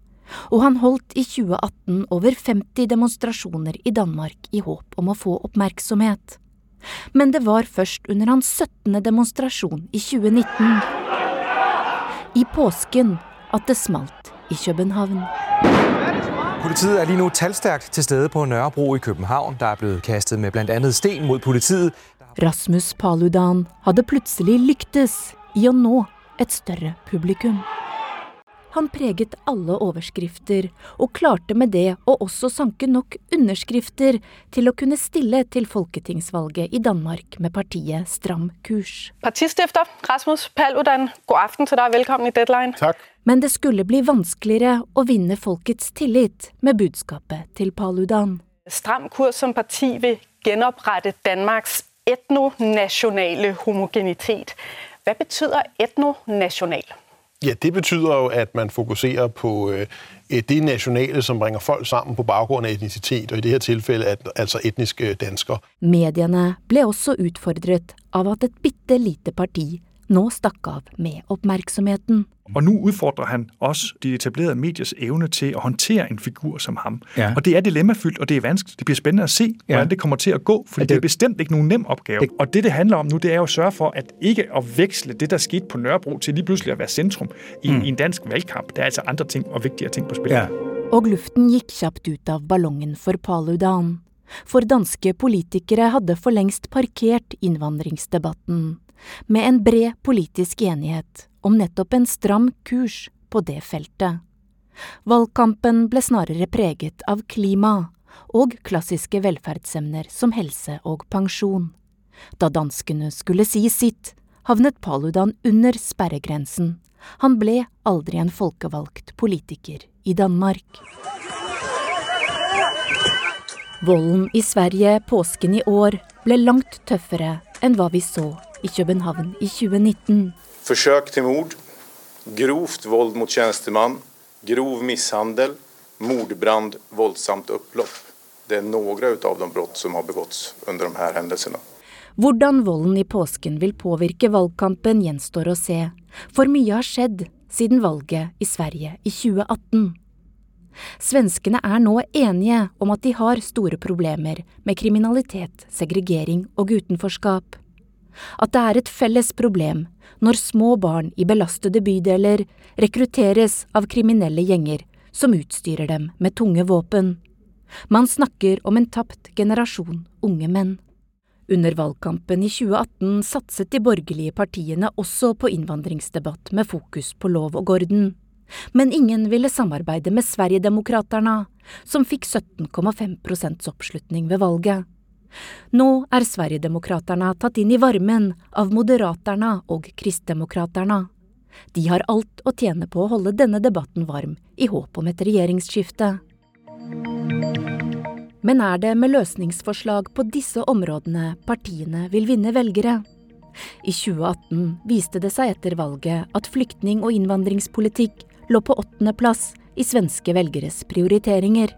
og han holdt i 2018 over 50 demonstrasjoner i Danmark i håp om å få oppmerksomhet. Men det var først under hans 17. demonstrasjon i 2019, i påsken, at det smalt i København. Politiet er lige nu tallstærkt til stede på Nørrebro i København. Der er blevet kastet med bl.a. sten mot politiet. Rasmus Paludan hadde plutselig lyktes i å nå et større publikum. Han preget alle overskrifter, og klarte med det å også sanke nok underskrifter til å kunne stille til folketingsvalget i Danmark med partiet Stram kurs. Partistifter Rasmus Paludan, god aften til deg, velkommen i Deadline. Takk. Men det skulle bli vanskeligere å vinne folkets tillit med budskapet til Paludan. Stram kurs som parti vil genopprette Danmarks etnonasjonale homogenitet. Hva betyr etnonasjonal? Ja, Det betyder jo at man fokuserer på øh, det nasjonale som bringer folk sammen på bakgrunn av etnisitet, og i dette tilfellet altså etniske dansker. Mediene ble også utfordret av at et bitte lite parti nå stakk av med oppmerksomheten. Og nå utfordrer han også de etablerede mediers evne til å håndtere en figur som ham. Ja. Og det er dilemmafylt, og det er vanskelig. Det blir spennende å se Ja. hvordan det kommer til å gå, for det- det er bestemt ikke noen nem oppgave. Og det det handler om nå, det er å sørge for at ikke å veksle det der skete på Nørrebro, til lige plutselig å være sentrum i, Mm. i en dansk valgkamp. Det er altså andre ting og viktigere ting på spil. Og luften gikk kjapt ut av ballongen for Paludan. For danske politikere hadde for lengst parkert innvandringsdebatten, med en bred politisk enighet om nettopp en stram kurs på det feltet. Valgkampen ble snarere preget av klima og klassiske velferdsemner som helse og pensjon. Da danskene skulle si sitt, havnet Paludan under sperregrensen. Han ble aldri en folkevalgt politiker i Danmark. Volden i Sverige påsken i år ble langt tøffere enn hva vi så i København i 2019. Forsøk til mord, grovt vold mot tjenestemann, grov mishandel, mordbrand, voldsomt opplopp. Det er noen av de brott som har begåtts under de her hendelsene. Hvordan volden i påsken vil påvirke valgkampen gjenstår å se, for mye har skjedd siden valget i Sverige i 2018. Svenskene er nå enige om at de har store problemer med kriminalitet, segregering og utenforskap. At det er et felles problem når små barn i belastede bydeler rekrutteres av kriminelle gjenger som utstyrer dem med tunge våpen. Man snakker om en tapt generasjon unge menn. Under valgkampen i 2018 satset de borgerlige partiene også på innvandringsdebatt med fokus på lov og orden. Men ingen ville samarbeide med Sverigedemokraterna, som fikk 17,5% oppslutning ved valget. Nå er Sverigedemokraterna tatt inn i varmen av Moderaterna og Kristdemokraterna. De har alt å tjene på å holde denne debatten varm, i håp om et regjeringsskifte. Men er det med løsningsforslag på disse områdene partiene vil vinne velgere? I 2018 viste det seg etter valget at flyktning- og innvandringspolitikk lå på åttendeplass i svenske velgeres prioriteringer.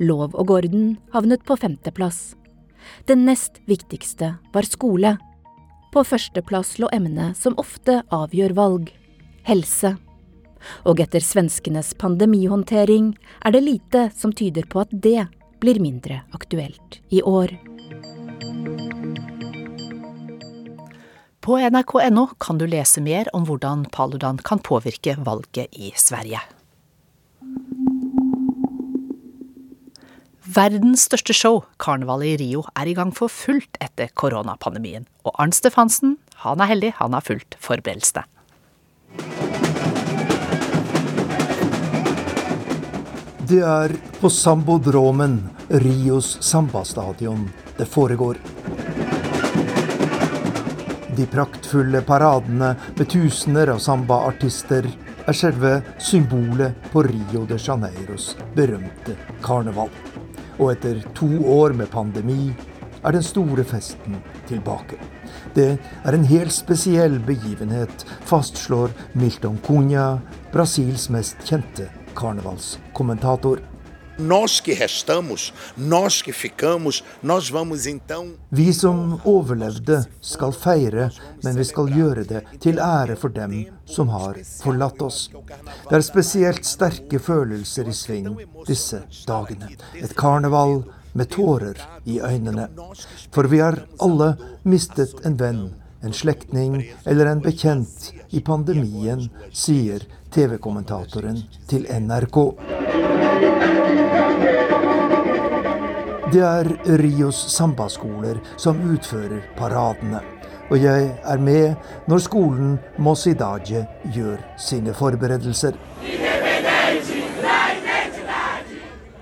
Lov og orden havnet på femteplass. Det nest viktigste var skole. På førsteplass lå emnet som ofte avgjør valg helse. Og etter svenskenes pandemihåndtering er det lite som tyder på at det blir mindre aktuelt i år. På nrk.no kan du lese mer om hvordan Paludan kan påvirke valget i Sverige. Verdens største show, karnevalet i Rio, er i gang for fullt etter koronapandemien. Og Arnt Stefansen, han er heldig, han har fulgt forberedelsene. Det er på Sambodromen, Rios sambastadion, det foregår. De praktfulle paradene med tusener av sambaartister er selve symbolet på Rio de Janeiros berømte karneval. Og etter to år med pandemi er den store festen tilbake. Det er en helt spesiell begivenhet, fastslår Milton Cunha, Brasils mest kjente karnevalskommentator. Nós que restamos, nós que ficamos, nós vamos então Vi som overlevde skal feire, men vi skal gjøre det til ære for dem som har forlatt oss. Det er spesielt sterke følelser i sving disse dagene. Et karneval med tårer i øynene. For vi har alle mistet en venn, en slektning eller en bekjent i pandemien, sier TV-kommentatoren til NRK. Det er Rios sambaskoler som utfører paradene. Og jeg er med når skolen Mosidaje gjør sine forberedelser.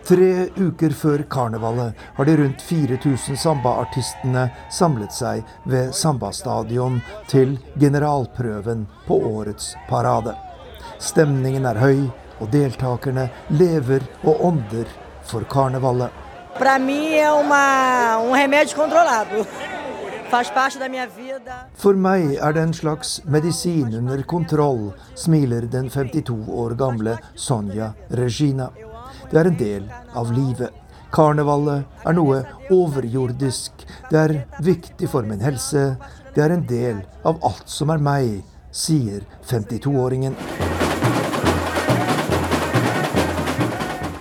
Tre uker før karnevalet har de rundt 4000 sambaartistene samlet seg ved sambastadion til generalprøven på årets parade. Stemningen er høy, og deltakerne lever og ånder for karnevalet. Para mim é uma, um remédio controlado. Faz parte da minha vida. For meg er det en slags medisin under kontroll, smiler den 52 år gamle Sonja Regina. Det er en del av livet. Karnevalet er noe overjordisk. Det er viktig for min helse. Det er en del av alt som er meg, sier 52-åringen.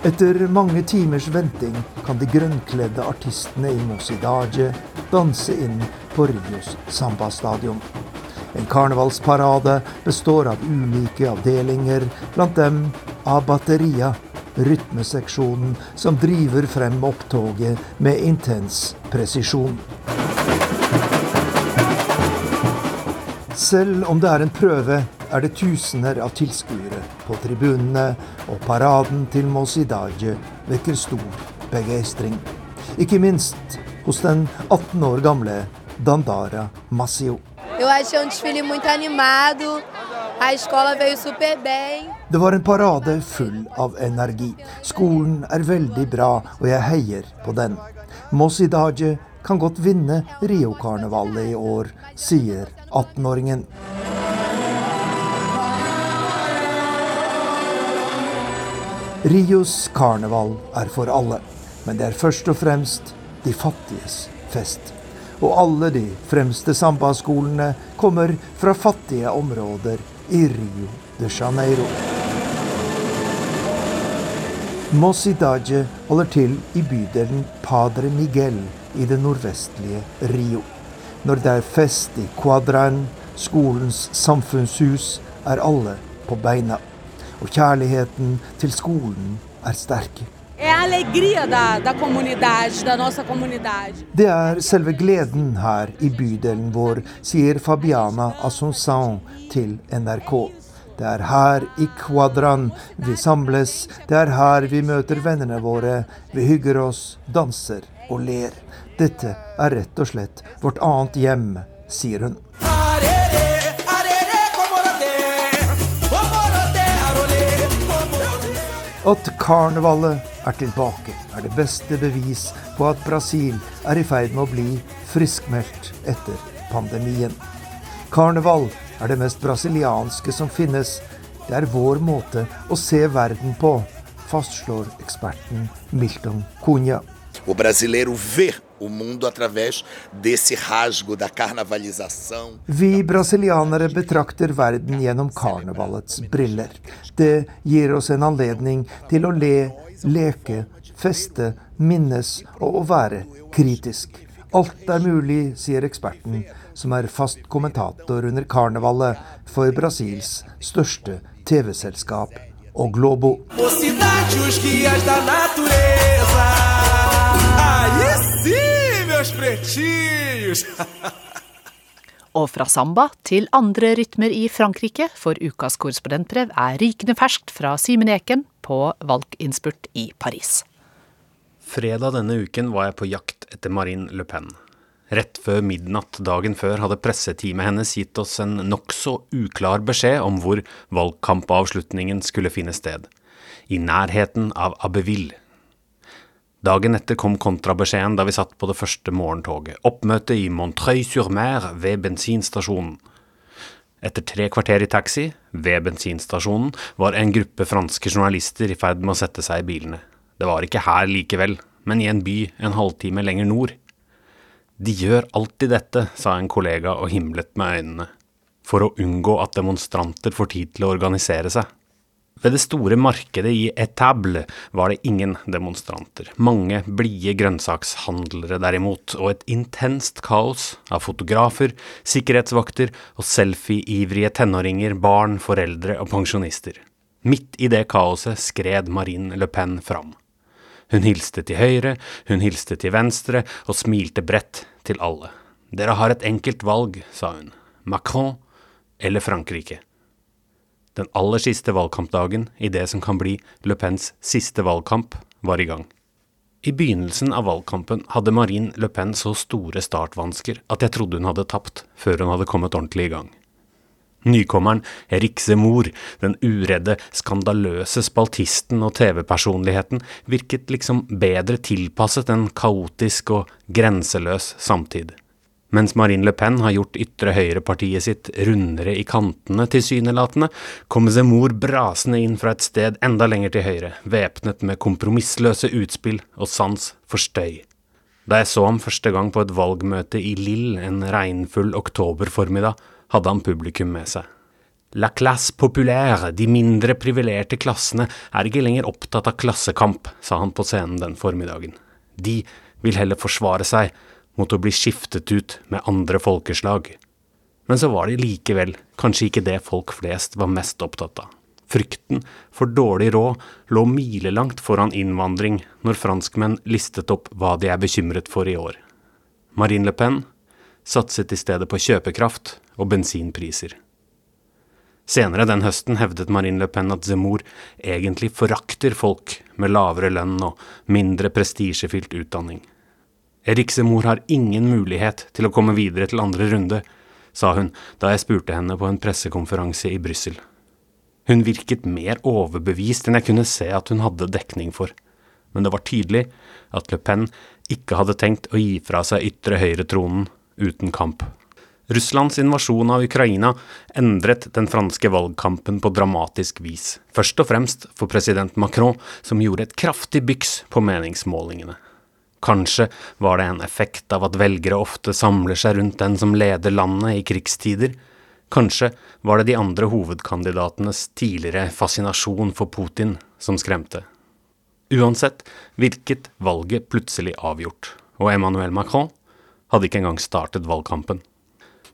Etter mange timers venting kan de grønnkledde artistene i Mosidaje danse inn på Rios sambastadion. En karnevalsparade består av ulike avdelinger, blant dem av Batteria, rytmeseksjonen som driver frem opptoget med intens presisjon. Selv om det er en prøve, er det tusener av tilskuere på tribunene, og paraden til Mosidaje vekker stor begeistring. Ikke minst hos den 18 år gamle Dandara achei um. Det var en parade full av energi. Skolen er veldig bra, og jeg heier på den. Mosidaje kan godt vinne Rio-karnevalet i år, sier 18-åringen. Rios karneval er for alle, men det er først og fremst de fattiges fest. Og alle de fremste sambaskolene kommer fra fattige områder i Rio de Janeiro. Mosidaje holder til i bydelen Padre Miguel i det nordvestlige Rio. Når det er fest i Quadran, skolens samfunnshus, er alle på beina. Og kjærligheten til skolen er sterk. Det er selve gleden her i bydelen vår, sier Fabiana Assunção til NRK. Det er her i Quadran vi samles, det er her vi møter vennene våre, vi hygger oss, danser og ler. Dette er rett og slett vårt annet hjem, sier hun. At karnevalet er tilbake, er det beste bevis på at Brasil er i ferd med å bli friskmeldt etter pandemien. Karneval er det mest brasilianske som finnes. Det er vår måte å se verden på, fastslår eksperten Milton Cunha. O brasileiro vê o mundo através desse rasgo da carnavalização. Vi brasilianere betrakter verden gjennom karnevalets briller. Det gir oss en anledning til å le, leke, feste, minnes og å være kritisk. Alt er mulig, sier eksperten, som er fast kommentator under karnevalet for Brasils største TV-selskap, og Globo. cidade, os guias da natureza. Meus pretinhos. [LAUGHS] Og fra samba til andre rytmer i Frankrike, for ukas korrespondentbrev er rykende ferskt fra Simen Eken på valginnspurt i Paris. Fredag denne uken var jeg på jakt etter Marine Le Pen. Rett før midnatt dagen før hadde presseteamet hennes gitt oss en nokså uklar beskjed om hvor valgkampavslutningen skulle finne sted. I nærheten av Abbeville. Dagen etter kom kontrabeskjeden da vi satt på det første morgentoget. Oppmøte i Montreuil-sur-Mer ved bensinstasjonen. Etter tre kvarter i taxi, ved bensinstasjonen, var en gruppe franske journalister i ferd med å sette seg i bilene. Det var ikke her likevel, men i en by en halvtime lenger nord. De gjør alltid dette, sa en kollega og himlet med øynene, for å unngå at demonstranter får tid til å organisere seg. Ved det store markedet i Etable var det ingen demonstranter, mange blide grønnsakshandlere derimot, og et intenst kaos av fotografer, sikkerhetsvakter og selfie-ivrige tenåringer, barn, foreldre og pensjonister. Midt i det kaoset skred Marine Le Pen fram. Hun hilste til høyre, hun hilste til venstre og smilte bredt til alle. Dere har et enkelt valg, sa hun. Macron eller Frankrike. Den aller siste valgkampdagen i det som kan bli Le Pens siste valgkamp, var i gang. I begynnelsen av valgkampen hadde Marine Le Pen så store startvansker at jeg trodde hun hadde tapt før hun hadde kommet ordentlig i gang. Nykommeren Erik Zemmour, den uredde, skandaløse spaltisten og TV-personligheten, virket liksom bedre tilpasset en kaotisk og grenseløs samtid. Mens Marine Le Pen har gjort ytre høyre-partiet sitt rundere i kantene tilsynelatende, kom Zemmour brasende inn fra et sted enda lenger til høyre, væpnet med kompromissløse utspill og sans for støy. Da jeg så ham første gang på et valgmøte i Lille en regnfull oktoberformiddag, hadde han publikum med seg. La classe populaire, de mindre privilegerte klassene, er ikke lenger opptatt av klassekamp, sa han på scenen den formiddagen. De vil heller forsvare seg mot å bli skiftet ut med andre folkeslag. Men så var det likevel kanskje ikke det folk flest var mest opptatt av. Frykten for dårlig råd lå milelangt foran innvandring når franskmenn listet opp hva de er bekymret for i år. Marine Le Pen satset i stedet på kjøpekraft og bensinpriser. Senere den høsten hevdet Marine Le Pen at Zemmour egentlig forakter folk med lavere lønn og mindre prestisjefylt utdanning. Erik Zemmour har ingen mulighet til å komme videre til andre runde, sa hun da jeg spurte henne på en pressekonferanse i Brussel. Hun virket mer overbevist enn jeg kunne se at hun hadde dekning for, men det var tydelig at Le Pen ikke hadde tenkt å gi fra seg ytre høyre-tronen uten kamp. Russlands invasjon av Ukraina endret den franske valgkampen på dramatisk vis, først og fremst for president Macron, som gjorde et kraftig byks på meningsmålingene. Kanskje var det en effekt av at velgere ofte samler seg rundt den som leder landet i krigstider. Kanskje var det de andre hovedkandidatenes tidligere fascinasjon for Putin som skremte. Uansett virket valget plutselig avgjort, og Emmanuel Macron hadde ikke engang startet valgkampen.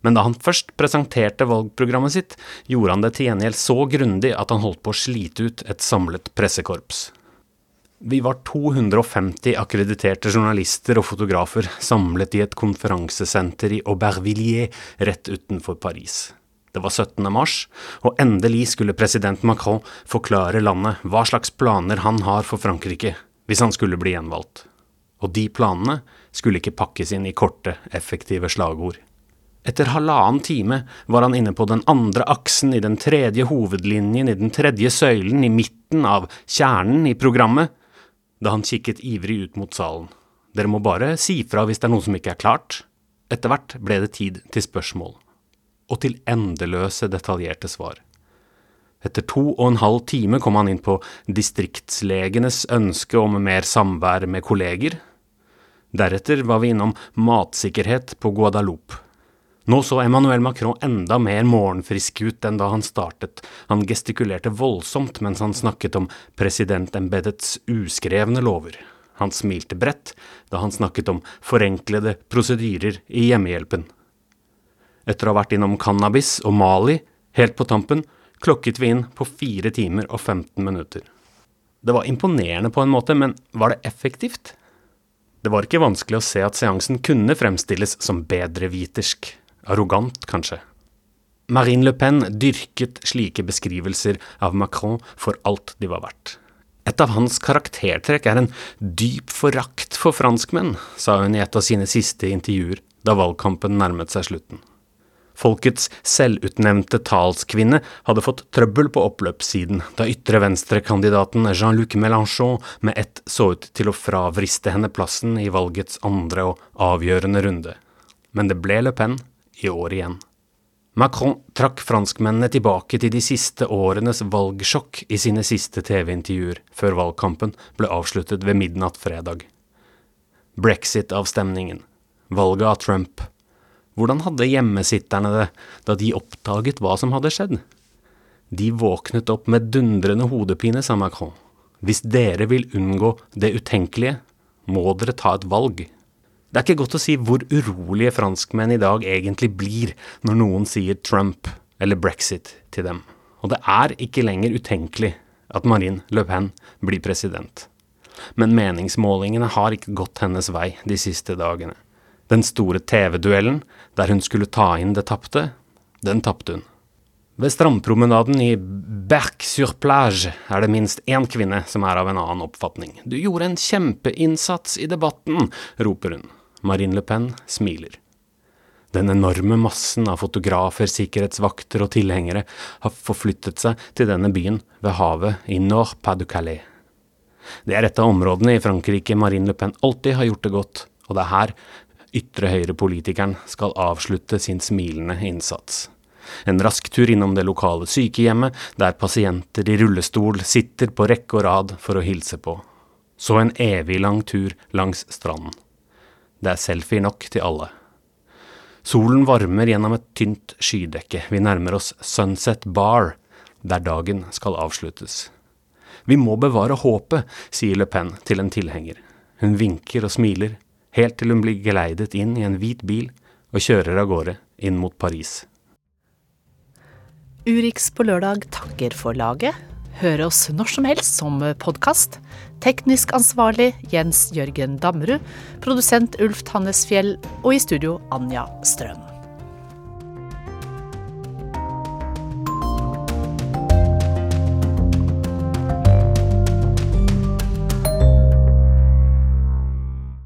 Men da han først presenterte valgprogrammet sitt, gjorde han det til gjengjeld så grundig at han holdt på å slite ut et samlet pressekorps. Vi var 250 akkrediterte journalister og fotografer samlet i et konferansesenter i Aubervilliers rett utenfor Paris. Det var 17. mars, og endelig skulle president Macron forklare landet hva slags planer han har for Frankrike hvis han skulle bli gjenvalgt. Og de planene skulle ikke pakkes inn i korte, effektive slagord. Etter halvannen time var han inne på den andre aksen i den tredje hovedlinjen i den tredje søylen i midten av kjernen i programmet, da han kikket ivrig ut mot salen. Dere må bare si fra hvis det er noe som ikke er klart. Etter hvert ble det tid til spørsmål. Og til endeløse, detaljerte svar. Etter to og en halv time kom han inn på distriktslegenes ønske om mer samvær med kolleger. Deretter var vi innom matsikkerhet på Guadalupe. Nå så Emmanuel Macron enda mer morgenfrisk ut enn da han startet. Han gestikulerte voldsomt mens han snakket om presidentembedets uskrevne lover. Han smilte bredt da han snakket om forenklede prosedyrer i hjemmehjelpen. Etter å ha vært innom cannabis og Mali, helt på tampen, klokket vi inn på fire timer og 15 minutter. Det var imponerende på en måte, men var det effektivt? Det var ikke vanskelig å se at seansen kunne fremstilles som bedrevitersk. Arrogant, kanskje. Marine Le Pen dyrket slike beskrivelser av Macron for alt de var verdt. Et av hans karaktertrekk er en dyp forakt for franskmenn, sa hun i et av sine siste intervjuer da valgkampen nærmet seg slutten. Folkets selvutnevnte talskvinne hadde fått trøbbel på oppløpssiden da ytre venstre-kandidaten Jean-Luc Mélenchon med ett så ut til å fravriste henne plassen i valgets andre og avgjørende runde. Men det ble Le Pen i år igjen. Macron trakk franskmennene tilbake til de siste årenes valgsjokk i sine siste TV-intervjuer før valgkampen ble avsluttet ved midnatt fredag. Brexit-avstemningen, valget av Trump. Hvordan hadde hjemmesitterne det da de oppdaget hva som hadde skjedd? De våknet opp med dundrende hodepine, sa Macron. Hvis dere vil unngå det utenkelige, må dere ta et valg. Det er ikke godt å si hvor urolige franskmenn i dag egentlig blir når noen sier Trump eller brexit til dem. Og det er ikke lenger utenkelig at Marine Le Pen blir president. Men meningsmålingene har ikke gått hennes vei de siste dagene. Den store TV-duellen, der hun skulle ta inn det tapte, den tapte hun. Ved strandpromenaden i Berck-sur-Plage er det minst én kvinne som er av en annen oppfatning. Du gjorde en kjempeinnsats i debatten, roper hun. Marine Le Pen smiler. Den enorme massen av fotografer, sikkerhetsvakter og tilhengere har forflyttet seg til denne byen ved havet i Nord-Pas-de-Calais. Det er et av områdene i Frankrike Marine Le Pen alltid har gjort det godt, og det er her ytre høyre-politikeren skal avslutte sin smilende innsats. En rask tur innom det lokale sykehjemmet, der pasienter i rullestol sitter på rekke og rad for å hilse på. Så en evig lang tur langs stranden. Det er selfie nok til alle. Solen varmer gjennom et tynt skydekke. Vi nærmer oss Sunset Bar, der dagen skal avsluttes. Vi må bevare håpet, sier Le Pen til en tilhenger. Hun vinker og smiler, helt til hun blir geleidet inn i en hvit bil og kjører av gårde inn mot Paris. Urix på lørdag takker for laget. Hør oss når som helst som podkast. Teknisk ansvarlig Jens Jørgen Dammerud. Produsent Ulf Tannesfjell. Og i studio Anja Strøm.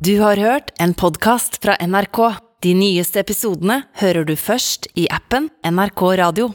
Du har hørt en podkast fra NRK. De nyeste episodene hører du først i appen NRK Radio.